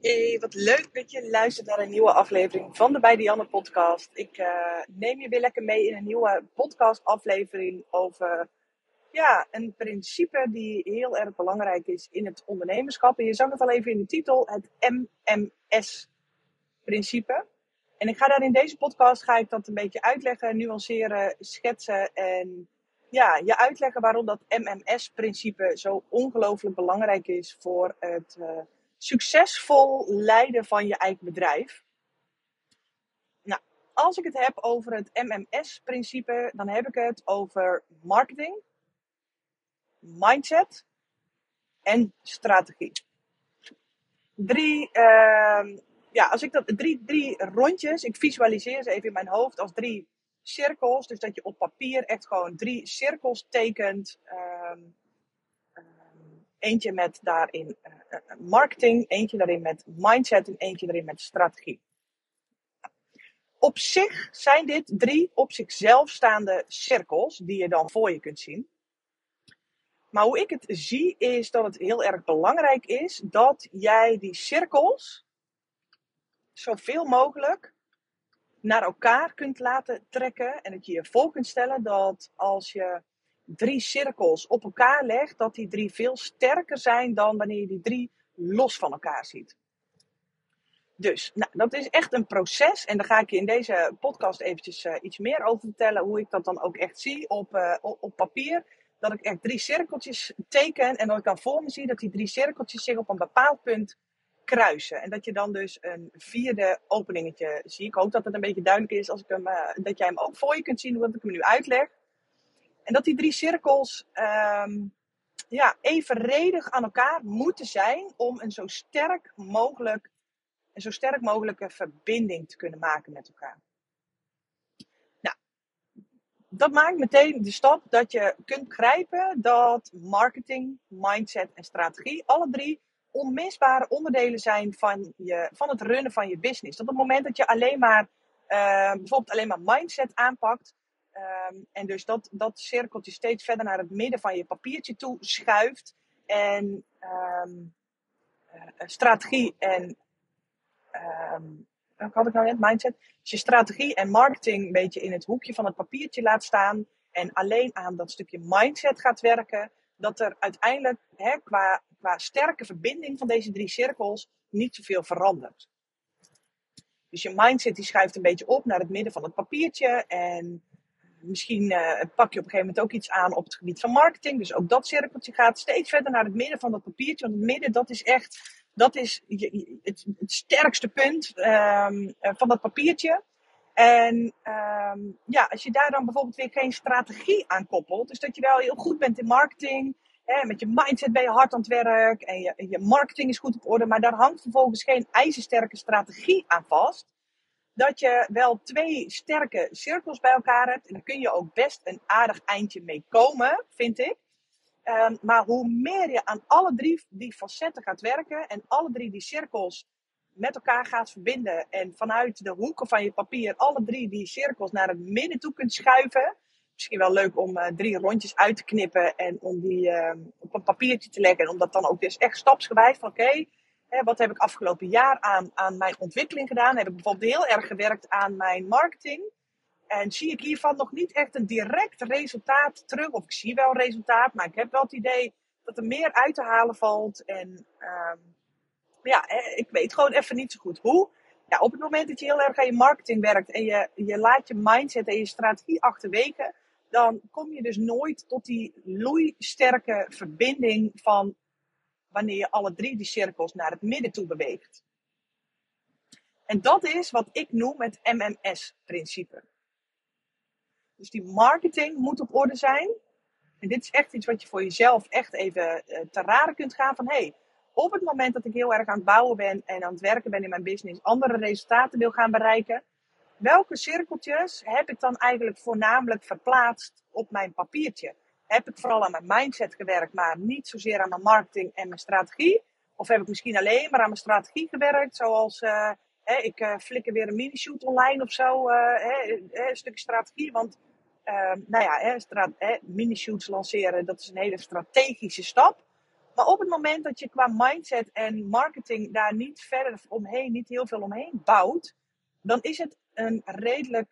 Hey, wat leuk dat je luistert naar een nieuwe aflevering van de Bij Dianne podcast. Ik uh, neem je weer lekker mee in een nieuwe podcast aflevering over ja, een principe die heel erg belangrijk is in het ondernemerschap. En je zag het al even in de titel, het MMS-principe. En ik ga daar in deze podcast ga ik dat een beetje uitleggen, nuanceren, schetsen en ja, je uitleggen waarom dat MMS-principe zo ongelooflijk belangrijk is voor het... Uh, succesvol leiden van je eigen bedrijf. Nou, als ik het heb over het MMS-principe, dan heb ik het over marketing, mindset en strategie. Drie, uh, ja, als ik dat, drie, drie rondjes, ik visualiseer ze even in mijn hoofd als drie cirkels. Dus dat je op papier echt gewoon drie cirkels tekent. Uh, Eentje met daarin uh, marketing, eentje daarin met mindset en eentje daarin met strategie. Op zich zijn dit drie op zichzelf staande cirkels die je dan voor je kunt zien. Maar hoe ik het zie is dat het heel erg belangrijk is dat jij die cirkels zoveel mogelijk naar elkaar kunt laten trekken. En dat je je voor kunt stellen dat als je drie cirkels op elkaar legt, dat die drie veel sterker zijn dan wanneer je die drie los van elkaar ziet. Dus, nou, dat is echt een proces. En daar ga ik je in deze podcast eventjes uh, iets meer over vertellen. Hoe ik dat dan ook echt zie op, uh, op papier. Dat ik echt drie cirkeltjes teken. En dat ik dan voor me zie dat die drie cirkeltjes zich op een bepaald punt kruisen. En dat je dan dus een vierde openingetje ziet. Ik hoop dat het een beetje duidelijk is als ik hem, uh, dat jij hem ook voor je kunt zien, hoe ik hem nu uitleg. En dat die drie cirkels um, ja, evenredig aan elkaar moeten zijn om een zo sterk mogelijk, een zo sterk mogelijke verbinding te kunnen maken met elkaar. Nou, dat maakt meteen de stap dat je kunt grijpen dat marketing, mindset en strategie alle drie onmisbare onderdelen zijn van, je, van het runnen van je business. Dat op het moment dat je alleen maar uh, bijvoorbeeld alleen maar mindset aanpakt, Um, en dus dat, dat cirkeltje steeds verder naar het midden van je papiertje toe schuift. En um, uh, strategie en. Um, wat had ik nou net? Mindset. Dus je strategie en marketing een beetje in het hoekje van het papiertje laat staan. En alleen aan dat stukje mindset gaat werken. Dat er uiteindelijk hè, qua, qua sterke verbinding van deze drie cirkels niet zoveel verandert. Dus je mindset die schuift een beetje op naar het midden van het papiertje. En misschien uh, pak je op een gegeven moment ook iets aan op het gebied van marketing. Dus ook dat cirkeltje gaat steeds verder naar het midden van dat papiertje. Want het midden, dat is echt dat is het, het sterkste punt um, van dat papiertje. En um, ja, als je daar dan bijvoorbeeld weer geen strategie aan koppelt. Dus dat je wel heel goed bent in marketing. Hè, met je mindset ben je hard aan het werk. En je, je marketing is goed op orde. Maar daar hangt vervolgens geen ijzersterke strategie aan vast dat je wel twee sterke cirkels bij elkaar hebt. En daar kun je ook best een aardig eindje mee komen, vind ik. Um, maar hoe meer je aan alle drie die facetten gaat werken en alle drie die cirkels met elkaar gaat verbinden en vanuit de hoeken van je papier alle drie die cirkels naar het midden toe kunt schuiven. Misschien wel leuk om uh, drie rondjes uit te knippen en om die uh, op een papiertje te leggen. En om dat dan ook dus echt stapsgewijs van oké, wat heb ik afgelopen jaar aan, aan mijn ontwikkeling gedaan? Heb ik bijvoorbeeld heel erg gewerkt aan mijn marketing? En zie ik hiervan nog niet echt een direct resultaat terug? Of ik zie wel resultaat, maar ik heb wel het idee dat er meer uit te halen valt. En um, ja, ik weet gewoon even niet zo goed hoe. Ja, op het moment dat je heel erg aan je marketing werkt en je, je laat je mindset en je strategie achterwege, dan kom je dus nooit tot die loeisterke verbinding van wanneer je alle drie die cirkels naar het midden toe beweegt. En dat is wat ik noem het MMS-principe. Dus die marketing moet op orde zijn. En dit is echt iets wat je voor jezelf echt even uh, te raden kunt gaan van hey, op het moment dat ik heel erg aan het bouwen ben en aan het werken ben in mijn business, andere resultaten wil gaan bereiken, welke cirkeltjes heb ik dan eigenlijk voornamelijk verplaatst op mijn papiertje? Heb ik vooral aan mijn mindset gewerkt, maar niet zozeer aan mijn marketing en mijn strategie? Of heb ik misschien alleen maar aan mijn strategie gewerkt, zoals uh, hè, ik uh, flikker weer een mini-shoot online of zo, uh, hè, een stukje strategie. Want nou ja, mini-shoots lanceren, dat is een hele strategische stap. Maar op het moment dat je qua mindset en marketing daar niet verder omheen, niet heel veel omheen bouwt, dan is het een redelijk.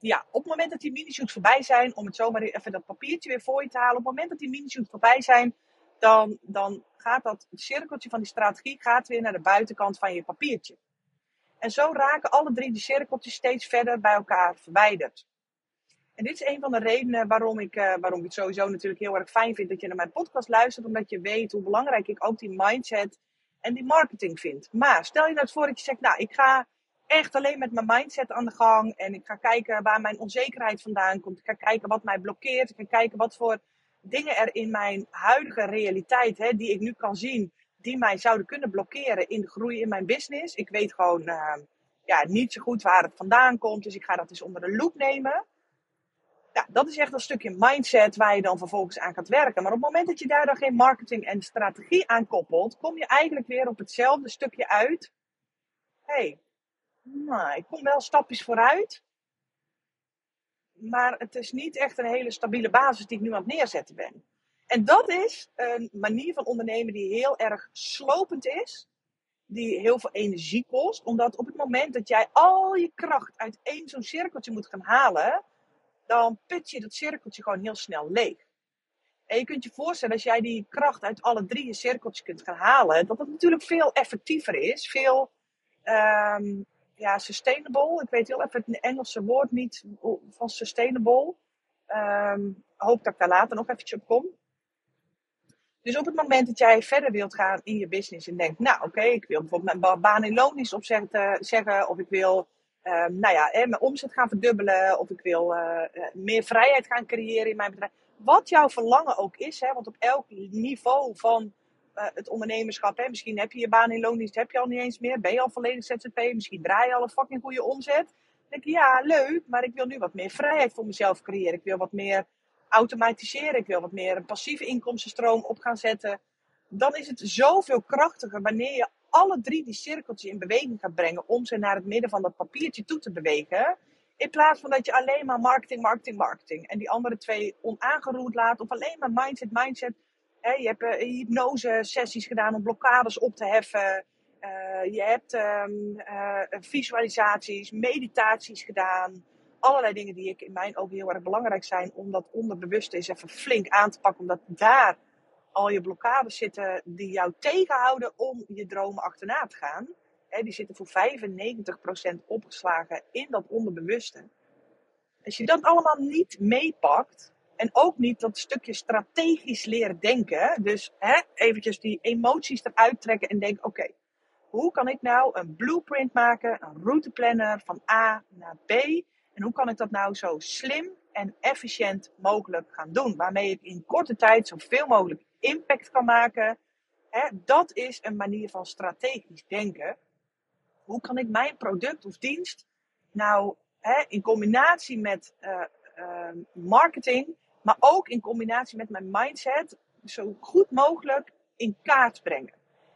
Ja, op het moment dat die mini-shoots voorbij zijn, om het zomaar even dat papiertje weer voor je te halen. Op het moment dat die mini-shoots voorbij zijn, dan, dan gaat dat cirkeltje van die strategie gaat weer naar de buitenkant van je papiertje. En zo raken alle drie die cirkeltjes steeds verder bij elkaar verwijderd. En dit is een van de redenen waarom ik, uh, waarom ik het sowieso natuurlijk heel erg fijn vind dat je naar mijn podcast luistert. Omdat je weet hoe belangrijk ik ook die mindset en die marketing vind. Maar stel je nou voor dat je zegt, nou ik ga echt alleen met mijn mindset aan de gang. En ik ga kijken waar mijn onzekerheid vandaan komt. Ik ga kijken wat mij blokkeert. Ik ga kijken wat voor dingen er in mijn huidige realiteit, hè, die ik nu kan zien, die mij zouden kunnen blokkeren in de groei in mijn business. Ik weet gewoon uh, ja, niet zo goed waar het vandaan komt. Dus ik ga dat eens onder de loep nemen ja, dat is echt een stukje mindset waar je dan vervolgens aan gaat werken. Maar op het moment dat je daar dan geen marketing en strategie aan koppelt, kom je eigenlijk weer op hetzelfde stukje uit. Hey, nou, ik kom wel stapjes vooruit. Maar het is niet echt een hele stabiele basis die ik nu aan het neerzetten ben. En dat is een manier van ondernemen die heel erg slopend is. Die heel veel energie kost. Omdat op het moment dat jij al je kracht uit één zo'n cirkeltje moet gaan halen dan put je dat cirkeltje gewoon heel snel leeg. En je kunt je voorstellen, als jij die kracht uit alle drie je cirkeltjes kunt gaan halen, dat het natuurlijk veel effectiever is. Veel um, ja, sustainable. Ik weet heel even het Engelse woord niet van sustainable. Um, hoop dat ik daar later nog eventjes op kom. Dus op het moment dat jij verder wilt gaan in je business en denkt, nou oké, ik wil bijvoorbeeld mijn baan in loondienst opzetten, zeggen, of ik wil um, nou ja, mijn omzet gaan verdubbelen. Of ik wil uh, meer vrijheid gaan creëren in mijn bedrijf. Wat jouw verlangen ook is. Hè, want op elk niveau van het ondernemerschap. Hè, misschien heb je je baan in loondienst. Heb je al niet eens meer. Ben je al volledig ZZP. Misschien draai je al een fucking goede omzet. Dan denk je, ja leuk. Maar ik wil nu wat meer vrijheid voor mezelf creëren. Ik wil wat meer automatiseren. Ik wil wat meer een passieve inkomstenstroom op gaan zetten. Dan is het zoveel krachtiger wanneer je alle drie die cirkeltjes in beweging gaat brengen om ze naar het midden van dat papiertje toe te bewegen. In plaats van dat je alleen maar marketing, marketing, marketing en die andere twee onaangeroerd laat of alleen maar mindset, mindset. Je hebt uh, hypnose sessies gedaan om blokkades op te heffen. Uh, je hebt um, uh, visualisaties, meditaties gedaan. Allerlei dingen die ik in mijn ogen heel erg belangrijk zijn om dat onderbewuste eens even flink aan te pakken. Omdat daar al je blokkades zitten die jou tegenhouden om je dromen achterna te gaan. Die zitten voor 95% opgeslagen in dat onderbewuste. Als je dat allemaal niet meepakt, en ook niet dat stukje strategisch leren denken, dus hè, eventjes die emoties eruit trekken en denken, oké, hoe kan ik nou een blueprint maken, een routeplanner van A naar B, en hoe kan ik dat nou zo slim en efficiënt mogelijk gaan doen, waarmee ik in korte tijd zoveel mogelijk impact kan maken. Hè, dat is een manier van strategisch denken. Hoe kan ik mijn product of dienst nou hè, in combinatie met uh, uh, marketing, maar ook in combinatie met mijn mindset, zo goed mogelijk in kaart brengen?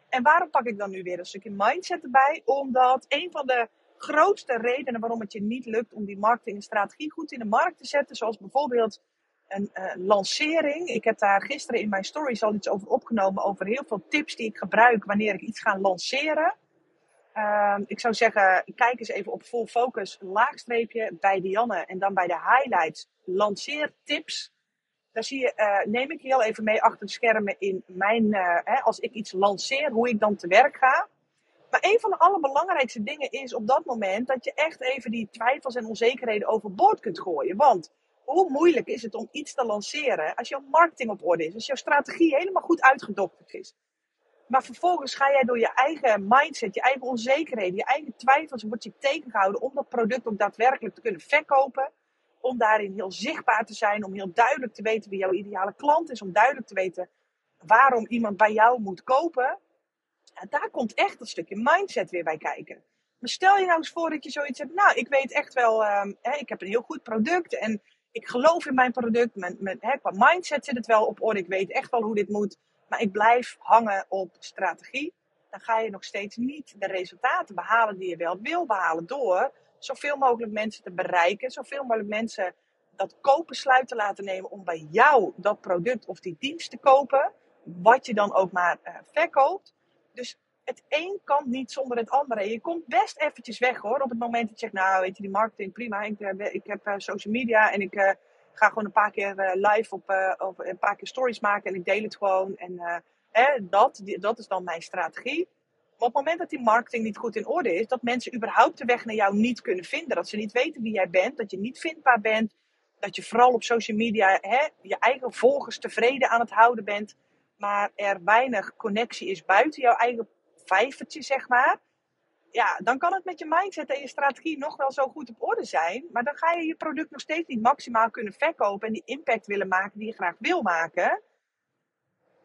En waarom pak ik dan nu weer een stukje mindset erbij? Omdat een van de grootste redenen waarom het je niet lukt om die marketing en strategie goed in de markt te zetten, zoals bijvoorbeeld een uh, lancering. Ik heb daar gisteren in mijn stories al iets over opgenomen. Over heel veel tips die ik gebruik wanneer ik iets ga lanceren. Uh, ik zou zeggen, kijk eens even op full focus, laagstreepje bij Dianne en dan bij de highlights lanceertips. Daar zie je, uh, neem ik heel even mee achter de schermen in mijn, uh, hè, als ik iets lanceer, hoe ik dan te werk ga. Maar een van de allerbelangrijkste dingen is op dat moment dat je echt even die twijfels en onzekerheden overboord kunt gooien. Want hoe moeilijk is het om iets te lanceren als jouw marketing op orde is, als jouw strategie helemaal goed uitgedokterd is. Maar vervolgens ga jij door je eigen mindset, je eigen onzekerheden, je eigen twijfels, wordt je tegengehouden om dat product ook daadwerkelijk te kunnen verkopen. Om daarin heel zichtbaar te zijn, om heel duidelijk te weten wie jouw ideale klant is, om duidelijk te weten waarom iemand bij jou moet kopen. En daar komt echt een stukje mindset weer bij kijken. Maar stel je nou eens voor dat je zoiets hebt. Nou, ik weet echt wel, um, hè, ik heb een heel goed product en ik geloof in mijn product. Mijn, mijn, hè, qua mindset zit het wel op orde. Ik weet echt wel hoe dit moet. Maar ik blijf hangen op strategie. Dan ga je nog steeds niet de resultaten behalen die je wel wil behalen. Door zoveel mogelijk mensen te bereiken. Zoveel mogelijk mensen dat kopen sluiten laten nemen om bij jou dat product of die dienst te kopen. wat je dan ook maar uh, verkoopt. Dus het een kan niet zonder het andere. Je komt best eventjes weg hoor. Op het moment dat je zegt, nou weet je, die marketing prima. Ik, uh, ik heb uh, social media en ik ga gewoon een paar keer live op, of een paar keer stories maken en ik deel het gewoon. En dat, die, dat is dan mijn strategie. Op het moment dat die marketing niet goed in orde is, dat mensen überhaupt de weg naar jou niet kunnen vinden. Dat ze niet weten wie jij bent, dat je niet vindbaar bent. Dat je vooral op social media hè, je eigen volgers tevreden aan het houden bent. Maar er weinig connectie is buiten jouw eigen vijvertje, zeg maar. Ja, dan kan het met je mindset en je strategie nog wel zo goed op orde zijn. Maar dan ga je je product nog steeds niet maximaal kunnen verkopen en die impact willen maken die je graag wil maken.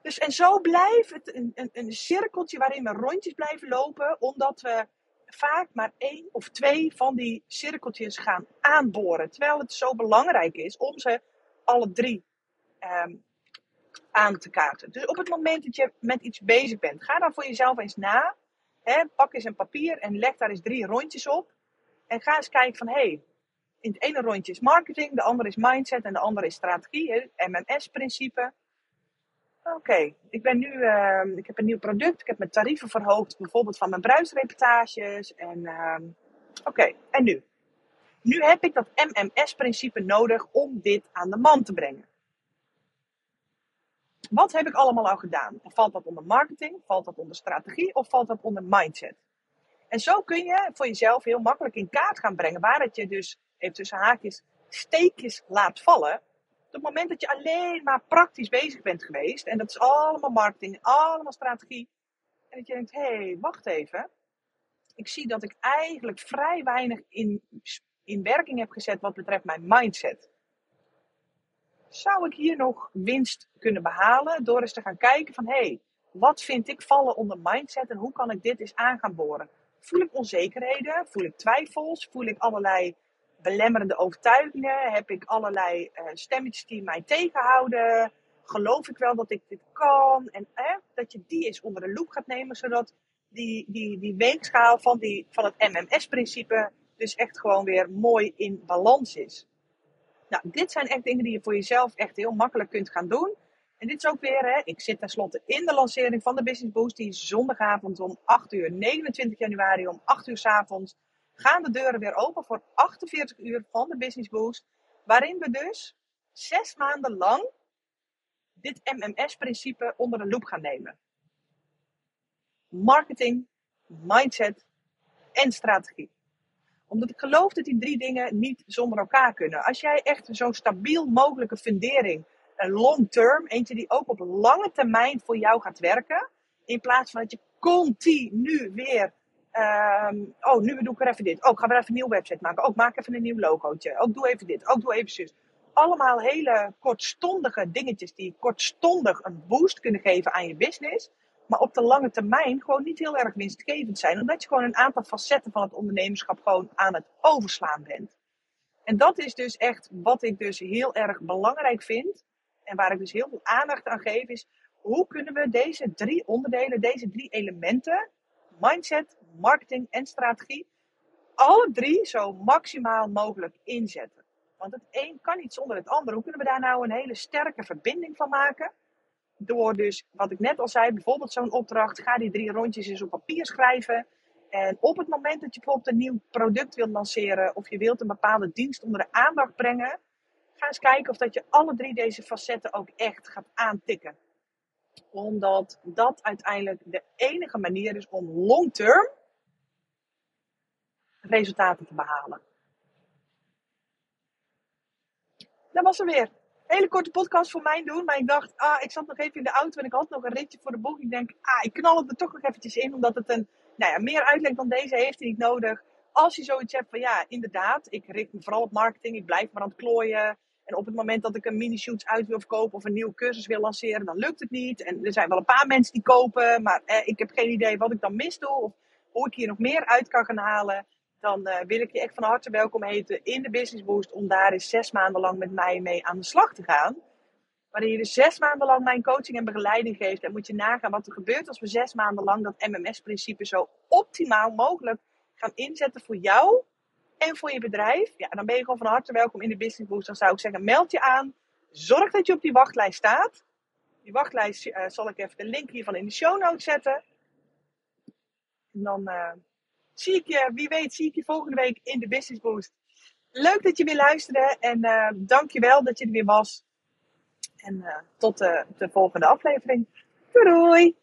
Dus, en zo blijft het een, een, een cirkeltje waarin we rondjes blijven lopen, omdat we vaak maar één of twee van die cirkeltjes gaan aanboren. Terwijl het zo belangrijk is om ze alle drie um, aan te kaarten. Dus op het moment dat je met iets bezig bent, ga dan voor jezelf eens na. Pak eens een papier en leg daar eens drie rondjes op. En ga eens kijken van, hé, hey, in het ene rondje is marketing, de andere is mindset en de andere is strategie, MMS-principe. Oké, ik ben nu, uh, ik heb een nieuw product, ik heb mijn tarieven verhoogd, bijvoorbeeld van mijn bruisreportages. En uh, oké, en nu? Nu heb ik dat MMS-principe nodig om dit aan de man te brengen. Wat heb ik allemaal al gedaan? Valt dat onder marketing? Valt dat onder strategie? Of valt dat onder mindset? En zo kun je voor jezelf heel makkelijk in kaart gaan brengen waar het je dus, even tussen haakjes, steekjes laat vallen op het moment dat je alleen maar praktisch bezig bent geweest, en dat is allemaal marketing, allemaal strategie, en dat je denkt, hé, hey, wacht even. Ik zie dat ik eigenlijk vrij weinig in, in werking heb gezet wat betreft mijn mindset. Zou ik hier nog winst kunnen behalen door eens te gaan kijken van, hé, hey, wat vind ik vallen onder mindset en hoe kan ik dit eens aan gaan boren? Voel ik onzekerheden? Voel ik twijfels? Voel ik allerlei belemmerende overtuigingen? Heb ik allerlei uh, stemmetjes die mij tegenhouden? Geloof ik wel dat ik dit kan? En dat je die eens onder de loep gaat nemen, zodat die, die, die weegschaal van, die, van het MMS-principe dus echt gewoon weer mooi in balans is. Nou, dit zijn echt dingen die je voor jezelf echt heel makkelijk kunt gaan doen. En dit is ook weer, hè, ik zit tenslotte in de lancering van de Business Boost. Die is zondagavond om 8 uur, 29 januari om 8 uur s avonds gaan de deuren weer open voor 48 uur van de Business Boost. Waarin we dus zes maanden lang dit MMS-principe onder de loep gaan nemen. Marketing, mindset en strategie. Omdat ik geloof dat die drie dingen niet zonder elkaar kunnen. Als jij echt zo'n stabiel mogelijke fundering, een long term, eentje die ook op lange termijn voor jou gaat werken, in plaats van dat je continu weer Um, oh, nu doe ik er even dit. Oh, ik ga weer even een nieuwe website maken. Ook oh, maak even een nieuw logootje. Ook oh, doe even dit. Ook oh, doe even zus. Allemaal hele kortstondige dingetjes die kortstondig een boost kunnen geven aan je business. Maar op de lange termijn gewoon niet heel erg winstgevend zijn. Omdat je gewoon een aantal facetten van het ondernemerschap gewoon aan het overslaan bent. En dat is dus echt wat ik dus heel erg belangrijk vind. En waar ik dus heel veel aandacht aan geef is. Hoe kunnen we deze drie onderdelen, deze drie elementen mindset, marketing en strategie, alle drie zo maximaal mogelijk inzetten. Want het een kan niet zonder het ander. Hoe kunnen we daar nou een hele sterke verbinding van maken? Door dus, wat ik net al zei, bijvoorbeeld zo'n opdracht, ga die drie rondjes eens op papier schrijven. En op het moment dat je bijvoorbeeld een nieuw product wilt lanceren of je wilt een bepaalde dienst onder de aandacht brengen, ga eens kijken of dat je alle drie deze facetten ook echt gaat aantikken omdat dat uiteindelijk de enige manier is om long term resultaten te behalen. Dat was er weer. Hele korte podcast voor mij doen. Maar ik dacht, ah, ik zat nog even in de auto en ik had nog een ritje voor de boeg. Ik denk, ah, ik knal het er toch nog eventjes in. Omdat het een, nou ja, meer uitleg dan deze heeft hij niet nodig. Als je zoiets hebt van, ja, inderdaad, ik richt me vooral op marketing. Ik blijf maar aan het klooien. En op het moment dat ik een mini-shoots uit wil verkopen of een nieuwe cursus wil lanceren, dan lukt het niet. En er zijn wel een paar mensen die kopen, maar eh, ik heb geen idee wat ik dan mis doe. Of hoe ik hier nog meer uit kan gaan halen. Dan eh, wil ik je echt van harte welkom heten in de Business Boost. Om daar eens zes maanden lang met mij mee aan de slag te gaan. Waarin je dus zes maanden lang mijn coaching en begeleiding geeft. En moet je nagaan wat er gebeurt als we zes maanden lang dat MMS-principe zo optimaal mogelijk gaan inzetten voor jou en voor je bedrijf, ja, dan ben je gewoon van harte welkom in de Business Boost. Dan zou ik zeggen, meld je aan. Zorg dat je op die wachtlijst staat. Die wachtlijst eh, zal ik even de link hiervan in de show notes zetten. En dan eh, zie ik je, wie weet, zie ik je volgende week in de Business Boost. Leuk dat je weer luisterde en uh, dankjewel dat je er weer was. En tot de volgende aflevering. Doei!